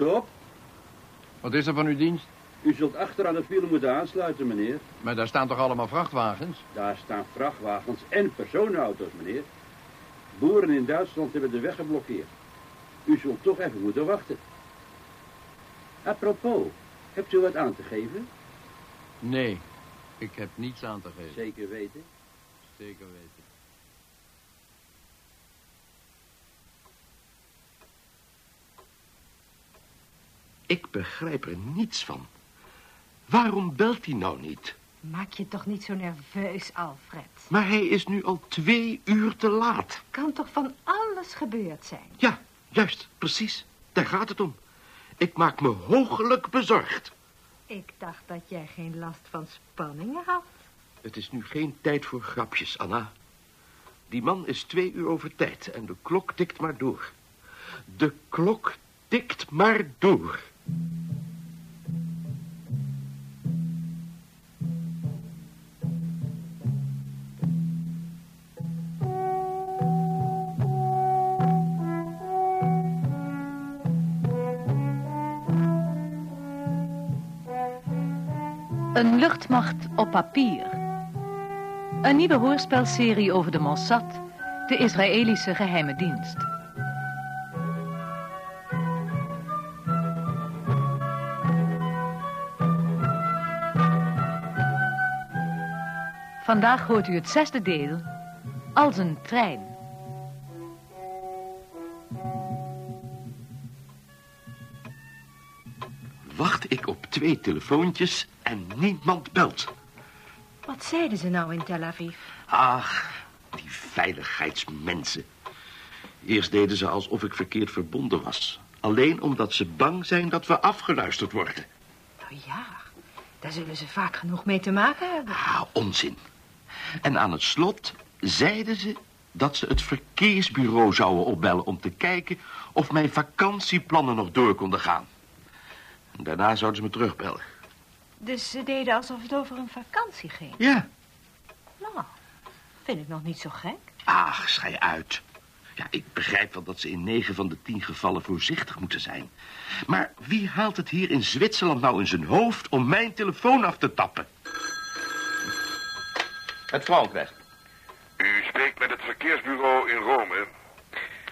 Stop. Wat is er van uw dienst? U zult achter aan het wiel moeten aansluiten, meneer. Maar daar staan toch allemaal vrachtwagens? Daar staan vrachtwagens en personenauto's, meneer. Boeren in Duitsland hebben de weg geblokkeerd. U zult toch even moeten wachten. Apropos, hebt u wat aan te geven? Nee, ik heb niets aan te geven. Zeker weten. Zeker weten. Ik begrijp er niets van. Waarom belt hij nou niet? Maak je toch niet zo nerveus, Alfred. Maar hij is nu al twee uur te laat. Kan toch van alles gebeurd zijn? Ja, juist, precies. Daar gaat het om. Ik maak me hoogelijk bezorgd. Ik dacht dat jij geen last van spanningen had. Het is nu geen tijd voor grapjes, Anna. Die man is twee uur over tijd en de klok tikt maar door. De klok tikt maar door. Een luchtmacht op papier. Een nieuwe hoorspelserie over de Mossad, de Israëlische geheime dienst. Vandaag hoort u het zesde deel, als een trein. Wacht ik op twee telefoontjes en niemand belt. Wat zeiden ze nou in Tel Aviv? Ach, die veiligheidsmensen. Eerst deden ze alsof ik verkeerd verbonden was. Alleen omdat ze bang zijn dat we afgeluisterd worden. Nou ja, daar zullen ze vaak genoeg mee te maken hebben. Ah, onzin. En aan het slot zeiden ze dat ze het verkeersbureau zouden opbellen... om te kijken of mijn vakantieplannen nog door konden gaan. En daarna zouden ze me terugbellen. Dus ze deden alsof het over een vakantie ging. Ja. Nou, vind ik nog niet zo gek. Ach, schei uit. Ja, ik begrijp wel dat ze in negen van de tien gevallen voorzichtig moeten zijn. Maar wie haalt het hier in Zwitserland nou in zijn hoofd om mijn telefoon af te tappen? Het Frankrijk. U spreekt met het verkeersbureau in Rome.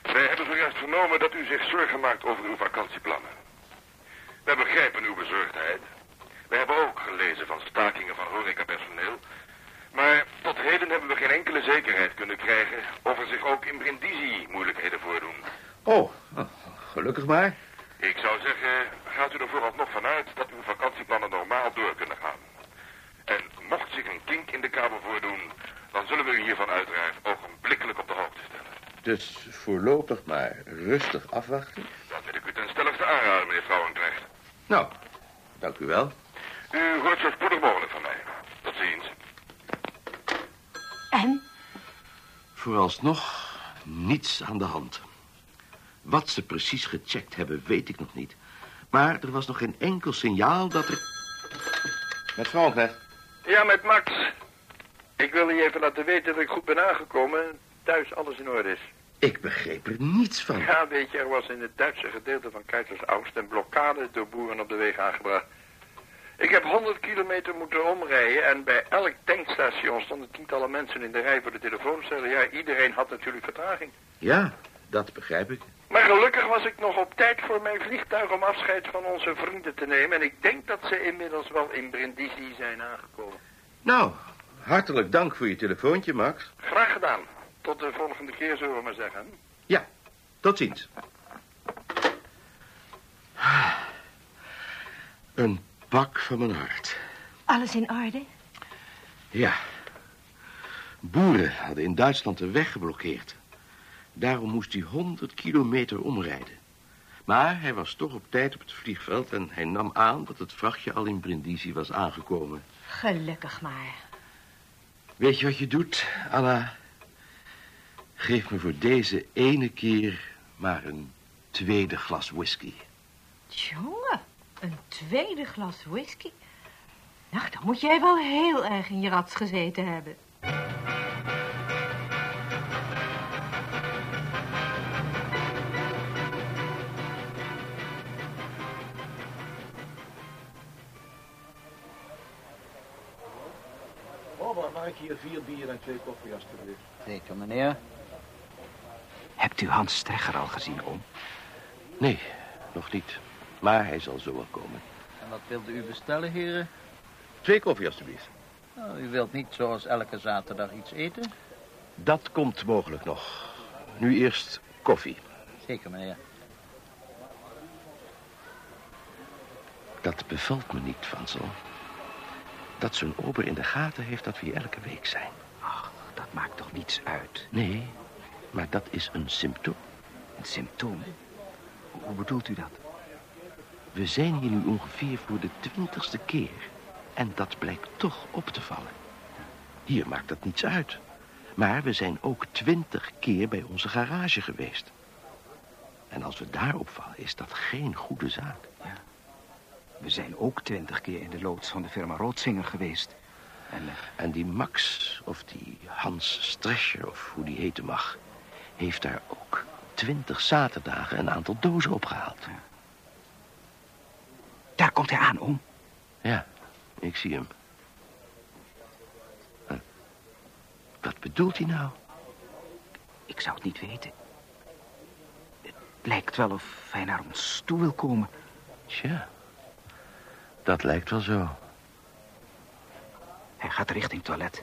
Wij hebben zojuist vernomen dat u zich zorgen maakt over uw vakantieplannen. Wij begrijpen uw bezorgdheid. Wij hebben ook gelezen van stakingen van horecapersoneel. Maar tot heden hebben we geen enkele zekerheid kunnen krijgen... of er zich ook in Brindisi moeilijkheden voordoen. Oh, gelukkig maar. Ik zou zeggen, gaat u er vooralsnog vanuit dat uw vakantieplannen normaal door kunnen gaan. En mocht zich een kink in de kabel voordoen... dan zullen we u hiervan uiteraard ogenblikkelijk op de hoogte stellen. Dus voorlopig maar rustig afwachten. Dat wil ik u ten stelligste aanraden, meneer Vrouwenknecht. Nou, dank u wel. U hoort zo spoedig mogelijk van mij. Tot ziens. En? Vooralsnog niets aan de hand. Wat ze precies gecheckt hebben, weet ik nog niet. Maar er was nog geen enkel signaal dat er... Met Frankrijk. Ja, met Max. Ik wil je even laten weten dat ik goed ben aangekomen. Thuis alles in orde is. Ik begreep er niets van. Ja, weet je, er was in het Duitse gedeelte van Keizersoost een blokkade door boeren op de weg aangebracht. Ik heb 100 kilometer moeten omrijden en bij elk tankstation stonden tientallen mensen in de rij voor de telefooncellen. Ja, iedereen had natuurlijk vertraging. Ja, dat begrijp ik. Maar gelukkig was ik nog op tijd voor mijn vliegtuig om afscheid van onze vrienden te nemen. En ik denk dat ze inmiddels wel in Brindisi zijn aangekomen. Nou, hartelijk dank voor je telefoontje, Max. Graag gedaan. Tot de volgende keer, zullen we maar zeggen. Ja, tot ziens. Een pak van mijn hart. Alles in orde? Ja. Boeren hadden in Duitsland de weg geblokkeerd. Daarom moest hij 100 kilometer omrijden. Maar hij was toch op tijd op het vliegveld en hij nam aan dat het vrachtje al in Brindisi was aangekomen. Gelukkig maar. Weet je wat je doet, Anna? Geef me voor deze ene keer maar een tweede glas whisky. Jongen, een tweede glas whisky? Nou, dan moet jij wel heel erg in je rats gezeten hebben. Ik hier vier bier en twee koffie alstublieft? Zeker, meneer. Hebt u Hans Stregger al gezien, oom? Nee, nog niet. Maar hij zal zo wel komen. En wat wilde u bestellen, heren? Twee koffie alstublieft. Nou, u wilt niet zoals elke zaterdag iets eten? Dat komt mogelijk nog. Nu eerst koffie. Zeker, meneer. Dat bevalt me niet, Vansel. Dat zo'n ober in de gaten heeft dat we hier elke week zijn. Ach, dat maakt toch niets uit? Nee, maar dat is een symptoom. Een symptoom? Hoe bedoelt u dat? We zijn hier nu ongeveer voor de twintigste keer. En dat blijkt toch op te vallen. Hier maakt dat niets uit. Maar we zijn ook twintig keer bij onze garage geweest. En als we daar opvallen, is dat geen goede zaak. We zijn ook twintig keer in de loods van de firma Roodsinger geweest. En eh, En die Max, of die Hans Strescher, of hoe die heten mag... heeft daar ook twintig zaterdagen een aantal dozen opgehaald. daar komt hij aan, oom. Ja, ik zie hem. Eh, Wat bedoelt hij nou? Ik zou het niet weten. Het lijkt wel of hij naar ons toe wil komen. Tja, dat lijkt wel zo. Hij gaat richting toilet.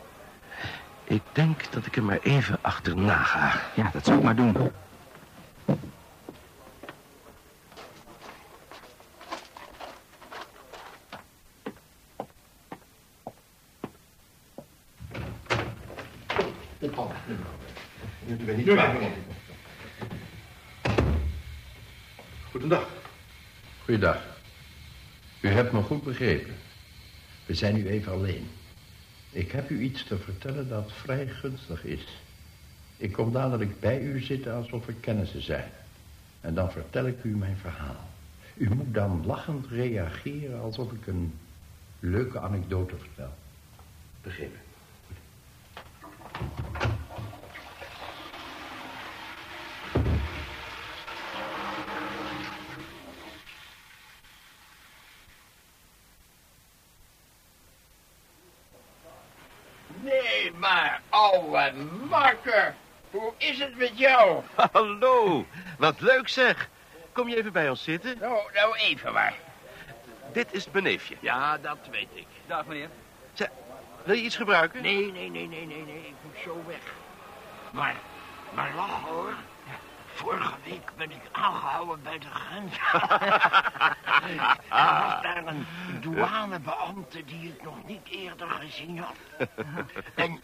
Ik denk dat ik hem maar even achterna ga. Ja, dat zou ik maar doen. U bent niet Goedendag. Goeiedag. U hebt me goed begrepen. We zijn nu even alleen. Ik heb u iets te vertellen dat vrij gunstig is. Ik kom dadelijk bij u zitten alsof we kennissen zijn. En dan vertel ik u mijn verhaal. U moet dan lachend reageren alsof ik een leuke anekdote vertel. Begrepen. Nee, maar, ouwe makker, hoe is het met jou? Hallo, wat leuk zeg. Kom je even bij ons zitten? Nou, nou even maar. Dit is mijn neefje. Ja, dat weet ik. Dag, meneer. Wil je iets gebruiken? Nee, nee, nee, nee, nee, nee, ik moet zo weg. Maar, maar lach hoor. Vorige week ben ik aangehouden bij de grens. er was daar een douanebeambte die ik nog niet eerder gezien had. Dienstklopper.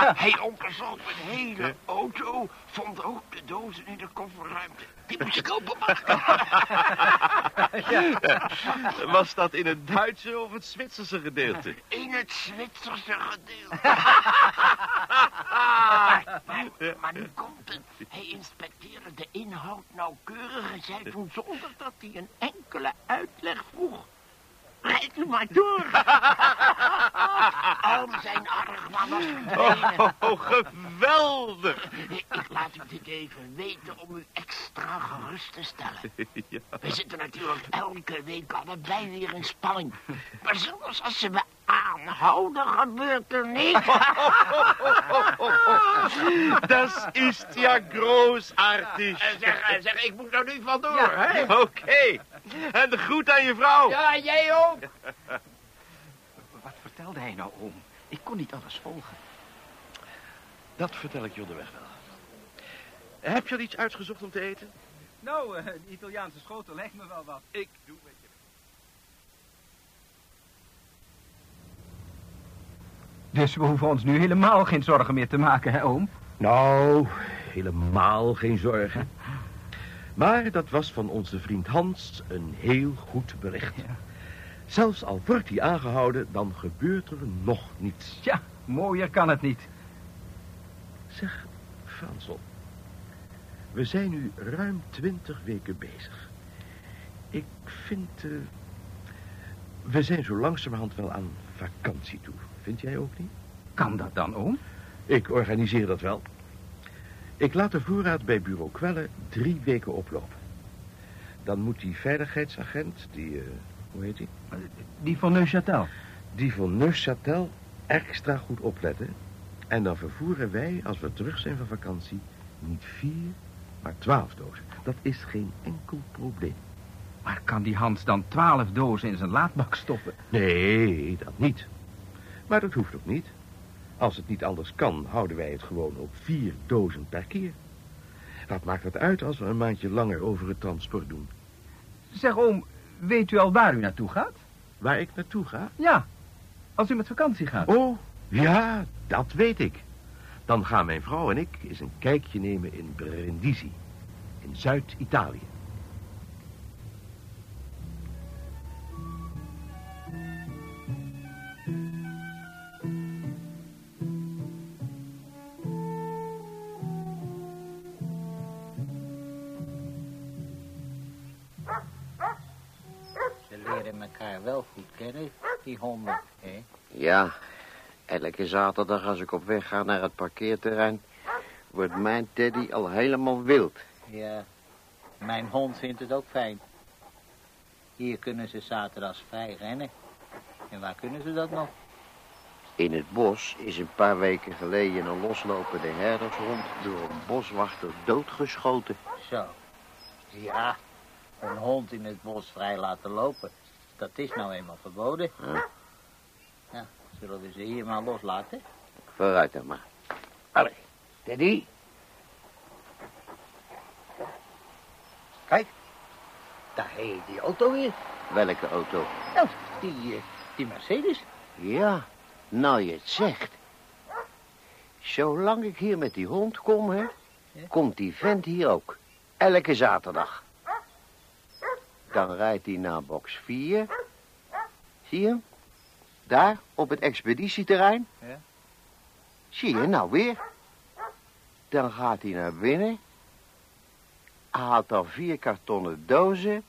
Hij onderzocht mijn hele auto, vond ook de dozen in de kofferruimte. Die moest ik openmaken. Was dat in het Duitse of het Zwitserse gedeelte? In het Zwitserse gedeelte. maar, maar, maar nu komt het. Hij inspecteerde de inhoud nauwkeurig en zei toen zonder dat hij een enkele uitleg vroeg. Rijd u maar door. Al zijn argwaan was verdwenen. Oh, oh, geweldig. Ik, laat u dit even weten om u extra gerust te stellen. Ja. We zitten natuurlijk elke week allebei weer in spanning. Maar zelfs als ze me aanhouden, gebeurt er niks. Das ist ja großartig. En zeg, en zeg, ik moet er nu vandoor, hè? Oké. En de groet aan je vrouw. Ja, jij ook. Wat vertelde hij nou, oom? Ik kon niet alles volgen. Dat vertel ik je onderweg wel. Heb je al iets uitgezocht om te eten? Nou, eh, de Italiaanse schotel lijkt me wel wat. Ik doe met je. Dus we hoeven ons nu helemaal geen zorgen meer te maken, hè, oom? Nou, helemaal geen zorgen. Maar dat was van onze vriend Hans een heel goed bericht. Ja. Zelfs al wordt hij aangehouden, dan gebeurt er nog niets. Tja, mooier kan het niet. Zeg, Fransel. We zijn nu ruim twintig weken bezig. Ik vind... eh, we zijn zo langzamerhand wel aan vakantie toe. Vind jij ook niet? Kan dat dan, oom? Ik organiseer dat wel. Ik laat de voorraad bij bureau Kwellen drie weken oplopen. Dan moet die veiligheidsagent, die... eh, hoe heet die? Die van Neuchâtel. Die van Neuchâtel extra goed opletten. En dan vervoeren wij, als we terug zijn van vakantie, niet vier, maar twaalf dozen. Dat is geen enkel probleem. Maar kan die Hans dan twaalf dozen in zijn laadbak stoppen? Nee, dat niet. Maar dat hoeft ook niet. Als het niet anders kan, houden wij het gewoon op vier dozen per keer. Wat maakt het uit als we een maandje langer over het transport doen? Zeg, oom, weet u al waar u naartoe gaat? Waar ik naartoe ga? Ja, als u met vakantie gaat. Oh, ja, dat weet ik. Dan gaan mijn vrouw en ik eens een kijkje nemen in Brindisi, in Zuid-Italië. Die honden, hè? Ja, elke zaterdag als ik op weg ga naar het parkeerterrein... wordt mijn teddy al helemaal wild. Ja, mijn hond vindt het ook fijn. Hier kunnen ze zaterdags vrij rennen. En waar kunnen ze dat nog? In het bos is een paar weken geleden een loslopende herdershond... door een boswachter doodgeschoten. Zo. Ja, een hond in het bos vrij laten lopen. Dat is nou eenmaal verboden. Ja. Ja, zullen we ze hier maar loslaten? Vooruit dan maar. Allee, Teddy. Kijk, daar heet die auto weer. Welke auto? Nou, die, eh, die Mercedes. Ja, nou je het zegt. Zolang ik hier met die hond kom, hè, komt die vent hier ook. Elke zaterdag. Dan rijdt hij naar box 4. Zie je hem? Daar, op het expeditieterrein. Ja. Zie je, nou weer. Dan gaat hij naar binnen. Haalt dan vier kartonnen dozen.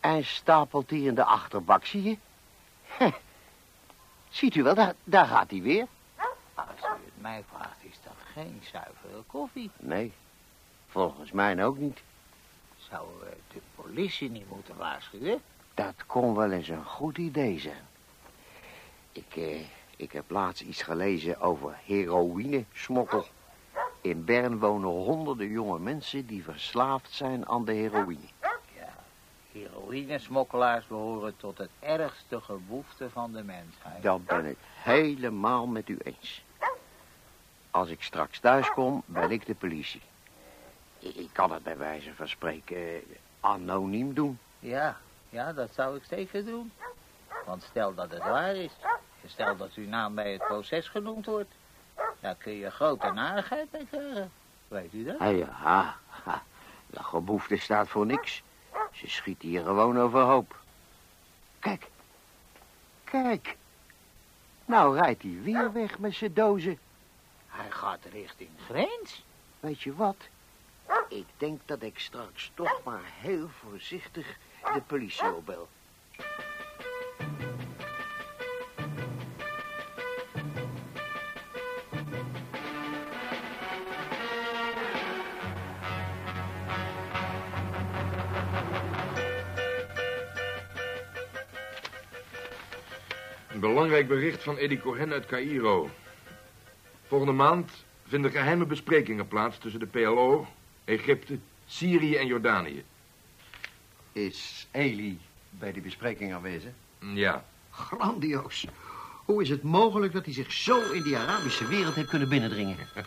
En stapelt die in de achterbak, zie je? Heh. Ziet u wel, daar, daar gaat hij weer. Als u het mij vraagt, is dat geen zuivere koffie. Nee, volgens mij ook niet. We de politie niet moeten waarschuwen? Dat kon wel eens een goed idee zijn. Ik, eh, ik heb laatst iets gelezen over heroïne-smokkel. In Bern wonen honderden jonge mensen die verslaafd zijn aan de heroïne. Heroïnesmokkelaars behoren tot het ergste geboefte van de mensheid. Dat ben ik helemaal met u eens. Als ik straks thuis kom, bel ik de politie. Ik kan het bij wijze van spreken eh, anoniem doen. Ja, ja, dat zou ik zeker doen. Want stel dat het waar is. Stel dat uw naam bij het proces genoemd wordt. Daar kun je grote narigheid mee krijgen. Weet u dat? Ah, ja, ha, dat geboefte staat voor niks. Ze schiet hier gewoon overhoop. Kijk, kijk. Nou rijdt hij weer weg met zijn dozen. Hij gaat richting grens. Weet je wat? Ik denk dat ik straks toch maar heel voorzichtig de politie opbel. Belangrijk bericht van Eddie Cohen uit Cairo. Volgende maand vinden geheime besprekingen plaats tussen de PLO, Egypte, Syrië en Jordanië. Is Eli bij die bespreking aanwezig? Ja. Grandioos. Hoe is het mogelijk dat hij zich zo in die Arabische wereld heeft kunnen binnendringen?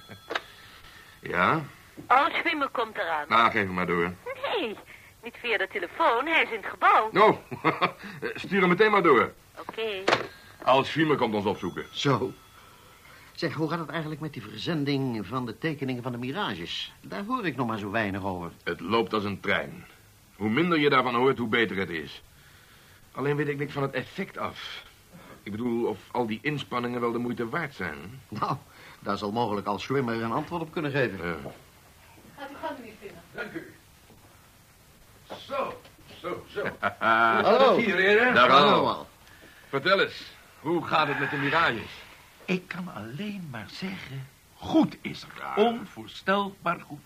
Ja? Oh, Schwimmer komt eraan. Nou, geef hem maar door. Nee, niet via de telefoon. Hij is in het gebouw. Oh, stuur hem meteen maar door. Oké. Als Schwimmer komt ons opzoeken. Zo. Zeg, hoe gaat het eigenlijk met die verzending van de tekeningen van de mirages? Daar hoor ik nog maar zo weinig over. Het loopt als een trein. Hoe minder je daarvan hoort, hoe beter het is. Alleen weet ik niks van het effect af. Ik bedoel, of al die inspanningen wel de moeite waard zijn. Nou, daar zal mogelijk als Schwimmer een antwoord op kunnen geven. Ja. Gaat u gang, meneer Vinner. Dank u. Zo, zo, zo. Hallo. Hier, heren. Dag allemaal. Vertel eens, hoe gaat het met de mirages? Ik kan alleen maar zeggen, goed is er. Onvoorstelbaar goed.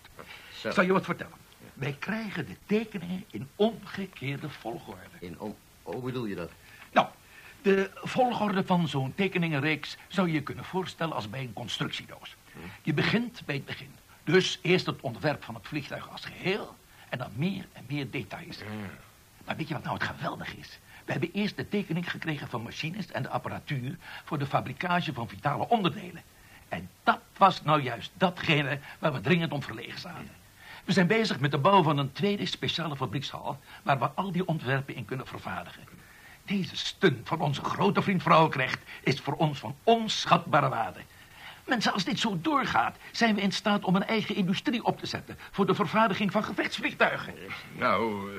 Ik zal je wat vertellen. Wij krijgen de tekeningen in omgekeerde volgorde. In om... Hoe bedoel je dat? Nou, De volgorde van zo'n tekeningenreeks zou je je kunnen voorstellen als bij een constructiedoos. Je begint bij het begin. Dus eerst het ontwerp van het vliegtuig als geheel... en dan meer en meer details. Maar weet je wat nou het geweldig is? We hebben eerst de tekening gekregen van machines en de apparatuur... voor de fabricage van vitale onderdelen. En dat was nou juist datgene waar we dringend om verlegen zaten. We zijn bezig met de bouw van een tweede speciale fabriekshal... waar we al die ontwerpen in kunnen vervaardigen. Deze stunt van onze grote vriend Vrouwenkrecht... is voor ons van onschatbare waarde. Mensen, als dit zo doorgaat... zijn we in staat om een eigen industrie op te zetten... voor de vervaardiging van gevechtsvliegtuigen. Nou,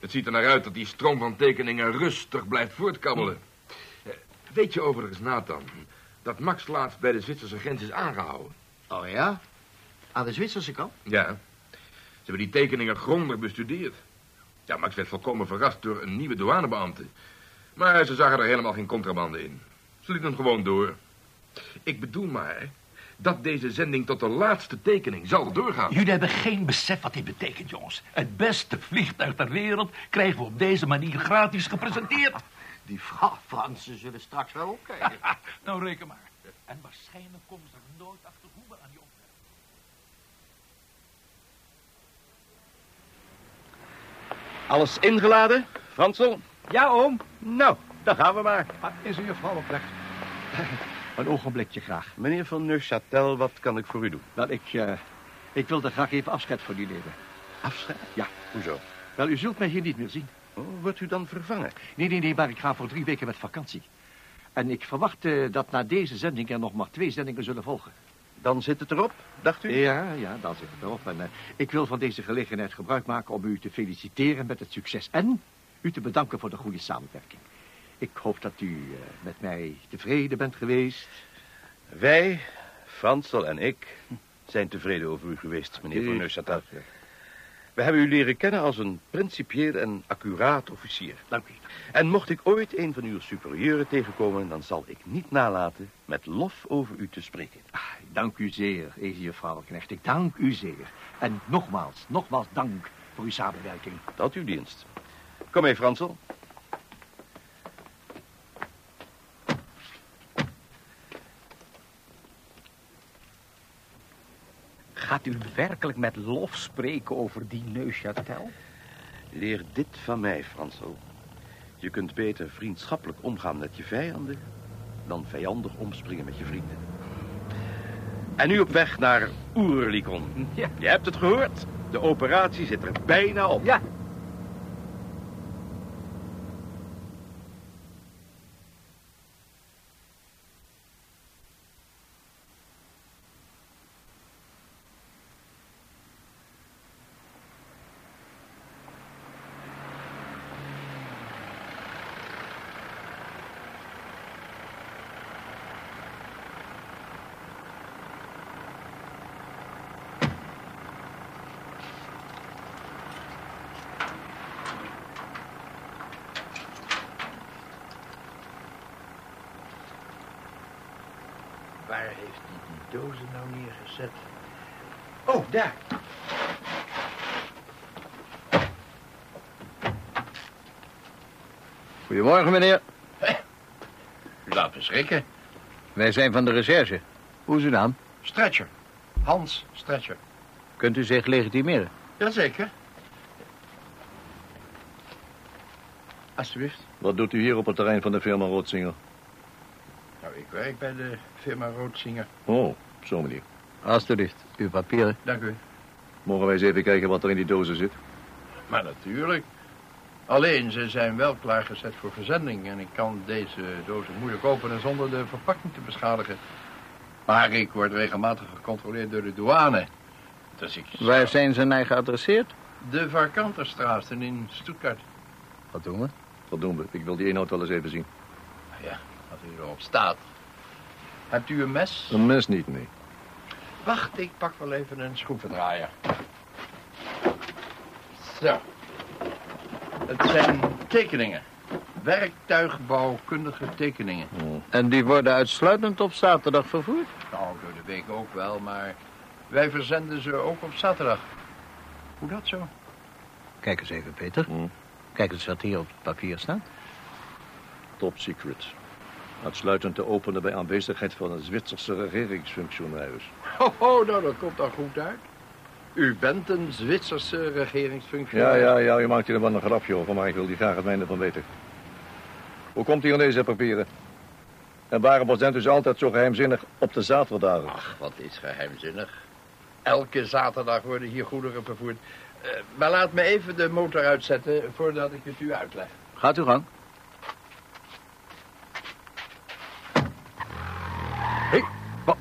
het ziet er naar uit dat die stroom van tekeningen rustig blijft voortkabbelen. Eh, Weet je overigens, Nathan, dat Max laatst bij de Zwitserse grens is aangehouden? Oh ja? Aan de Zwitserse kant? Ja. Ze hebben die tekeningen grondig bestudeerd. Ja, Max werd volkomen verrast door een nieuwe douanebeambte. Maar ze zagen er helemaal geen contrabande in. Ze lieten hem gewoon door. Ik bedoel maar dat deze zending tot de laatste tekening zal doorgaan. Jullie hebben geen besef wat dit betekent, jongens. Het beste vliegtuig ter wereld krijgen we op deze manier gratis gepresenteerd. Die Fra- Fransen zullen straks wel opkijken. nou, reken maar. En waarschijnlijk komen ze er nooit achter hoe we aan die ontwerpen. Alles ingeladen, Fransel? Ja, oom. Nou, dan gaan we maar. Is u juffrouw oprecht? Een ogenblikje graag. Meneer van Neuchâtel, wat kan ik voor u doen? Wel, ik, eh, ik wilde graag even afscheid van u nemen. Afscheid? Ja. Hoezo? Wel, u zult mij hier niet meer zien. Oh, wordt u dan vervangen? Nee, nee, nee, maar ik ga voor drie weken met vakantie. En ik verwacht eh, dat na deze zending er nog maar twee zendingen zullen volgen. Dan zit het erop, dacht u? Ja, ja, dan zit het erop. En eh, ik wil van deze gelegenheid gebruik maken om u te feliciteren met het succes. En u te bedanken voor de goede samenwerking. Ik hoop dat u eh, met mij tevreden bent geweest. Wij, Fransel en ik, zijn tevreden over u geweest, meneer van Ik- Neuchâtel. We hebben u leren kennen als een principieel en accuraat officier. Dank u. En mocht ik ooit een van uw superieuren tegenkomen... dan zal ik niet nalaten met lof over u te spreken. Dank u zeer, Eze juffrouw Knecht. Ik dank u zeer. En nogmaals, nogmaals dank voor uw samenwerking. Tot uw dienst. Kom mee, Fransel. Gaat u werkelijk met lof spreken over die Neuchâtel? Leer dit van mij, Fransel. Je kunt beter vriendschappelijk omgaan met je vijanden... dan vijandig omspringen met je vrienden. En nu op weg naar Oerlikon. Ja. Je hebt het gehoord. De operatie zit er bijna op. Ja. Waar heeft hij die dozen nou neergezet? Oh, daar. Goedemorgen, meneer. Laat me schrikken. Wij zijn van de recherche. Hoe is uw naam? Stretcher. Hans Stretcher. Kunt u zich legitimeren? Jazeker. Alsjeblieft. Wat doet u hier op het terrein van de firma Roodzinger? Nou, ik werk bij de firma Roodsinger. Oh, zo meneer. Alsjeblieft, uw papieren. Dank u. Mogen wij eens even kijken wat er in die dozen zit? Maar natuurlijk. Alleen, ze zijn wel klaargezet voor verzending. En ik kan deze dozen moeilijk openen zonder de verpakking te beschadigen. Maar ik word regelmatig gecontroleerd door de douane. Dus ik... Waar zijn ze naar geadresseerd? De Varkanterstraat in Stuttgart. Wat doen we? Wat doen we? Ik wil die inhoud wel eens even zien. Ja, als u erop staat. Hebt u een mes? Een mes niet, nee. Wacht, ik pak wel even een schroevendraaier. Zo. Het zijn tekeningen. Werktuigbouwkundige tekeningen. En die worden uitsluitend op zaterdag vervoerd? Nou, door de week ook wel, maar wij verzenden ze ook op zaterdag. Hoe dat zo? Kijk eens even, Peter. Kijk eens wat hier op het papier staat. top secret. Uitsluitend te openen bij aanwezigheid van een Zwitserse regeringsfunctionaris. Oh, oh, nou, dat komt dan goed uit. U bent een Zwitserse Ja, regeringsfunctionaris. ja, ja, u maakt hier wel een grapje over, maar ik wil die graag het mijne van weten. Hoe komt u aan deze papieren? En waarom was u dus altijd zo geheimzinnig op de zaterdagen? Ach, wat is geheimzinnig. Elke zaterdag worden hier goederen vervoerd. Eh, maar laat me even de motor uitzetten voordat ik het u uitleg. Gaat uw gang. Hé, wat,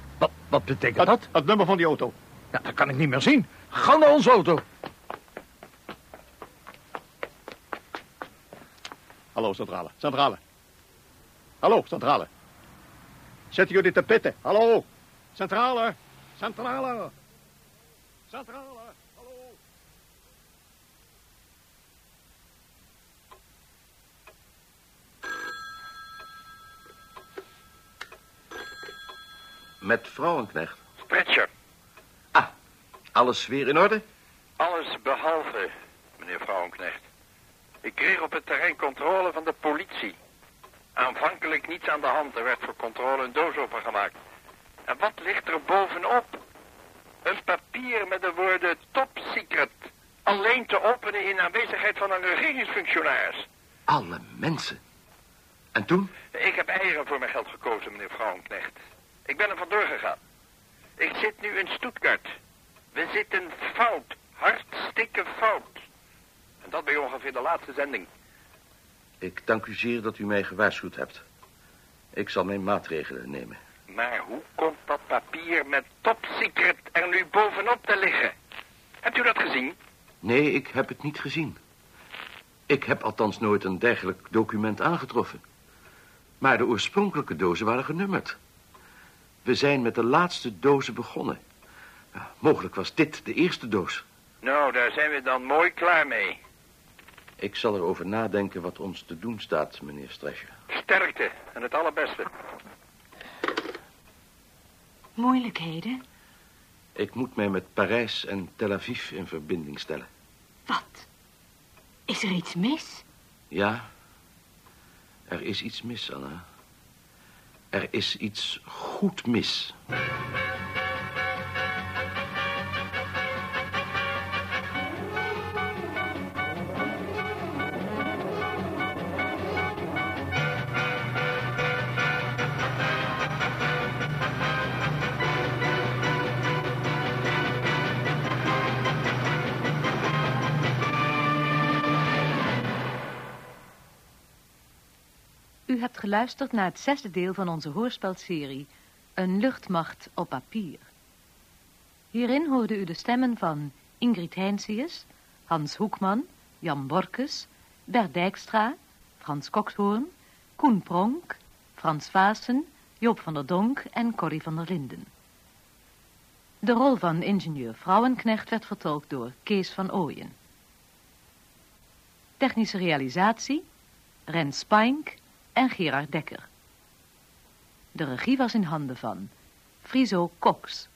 wat, betekent dat? Het nummer van die auto. Ja, dat kan ik niet meer zien. Ga naar onze auto. Hallo, centrale. Centrale. Hallo, centrale. Zetten jullie te pitten. Hallo. Centrale. Centrale. Centrale. Hallo. Met vrouwenknecht. Pritcher, Alles weer in orde? alles behalve, meneer Vrouwenknecht. Ik kreeg op het terrein controle van de politie. Aanvankelijk niets aan de hand. Er werd voor controle een doos opengemaakt. En wat ligt er bovenop? Een papier met de woorden top secret. Alleen te openen in aanwezigheid van een regeringsfunctionaris. Alle mensen. En toen? Ik heb eieren voor mijn geld gekozen, meneer Vrouwenknecht. Ik ben er vandoor gegaan. Ik zit nu in Stuttgart. We zitten fout. Hartstikke fout. En dat bij ongeveer de laatste zending. Ik dank u zeer dat u mij gewaarschuwd hebt. Ik zal mijn maatregelen nemen. Maar hoe komt dat papier met top secret er nu bovenop te liggen? Hebt u dat gezien? Nee, ik heb het niet gezien. Ik heb althans nooit een dergelijk document aangetroffen. Maar de oorspronkelijke dozen waren genummerd. We zijn met de laatste dozen begonnen. Ja, mogelijk was dit de eerste doos. Nou, daar zijn we dan mooi klaar mee. Ik zal erover nadenken wat ons te doen staat, meneer Strescher. Sterkte en het allerbeste. Moeilijkheden? Ik moet mij met Parijs en Tel Aviv in verbinding stellen. Wat? Is er iets mis? Ja, er is iets mis, Anna. Er is iets goed mis. U hebt geluisterd naar het zesde deel van onze hoorspelserie Een luchtmacht op papier. Hierin hoorde u de stemmen van Ingrid Heinsius, Hans Hoekman, Jan Borkes, Bert Dijkstra, Frans Kokshoorn, Koen Pronk, Frans Vaassen, Joop van der Donk en Corrie van der Linden. De rol van ingenieur Vrouwenknecht werd vertolkt door Kees van Ooyen. Technische realisatie, Ren Spink en Gerard Dekker. De regie was in handen van Friso Cox.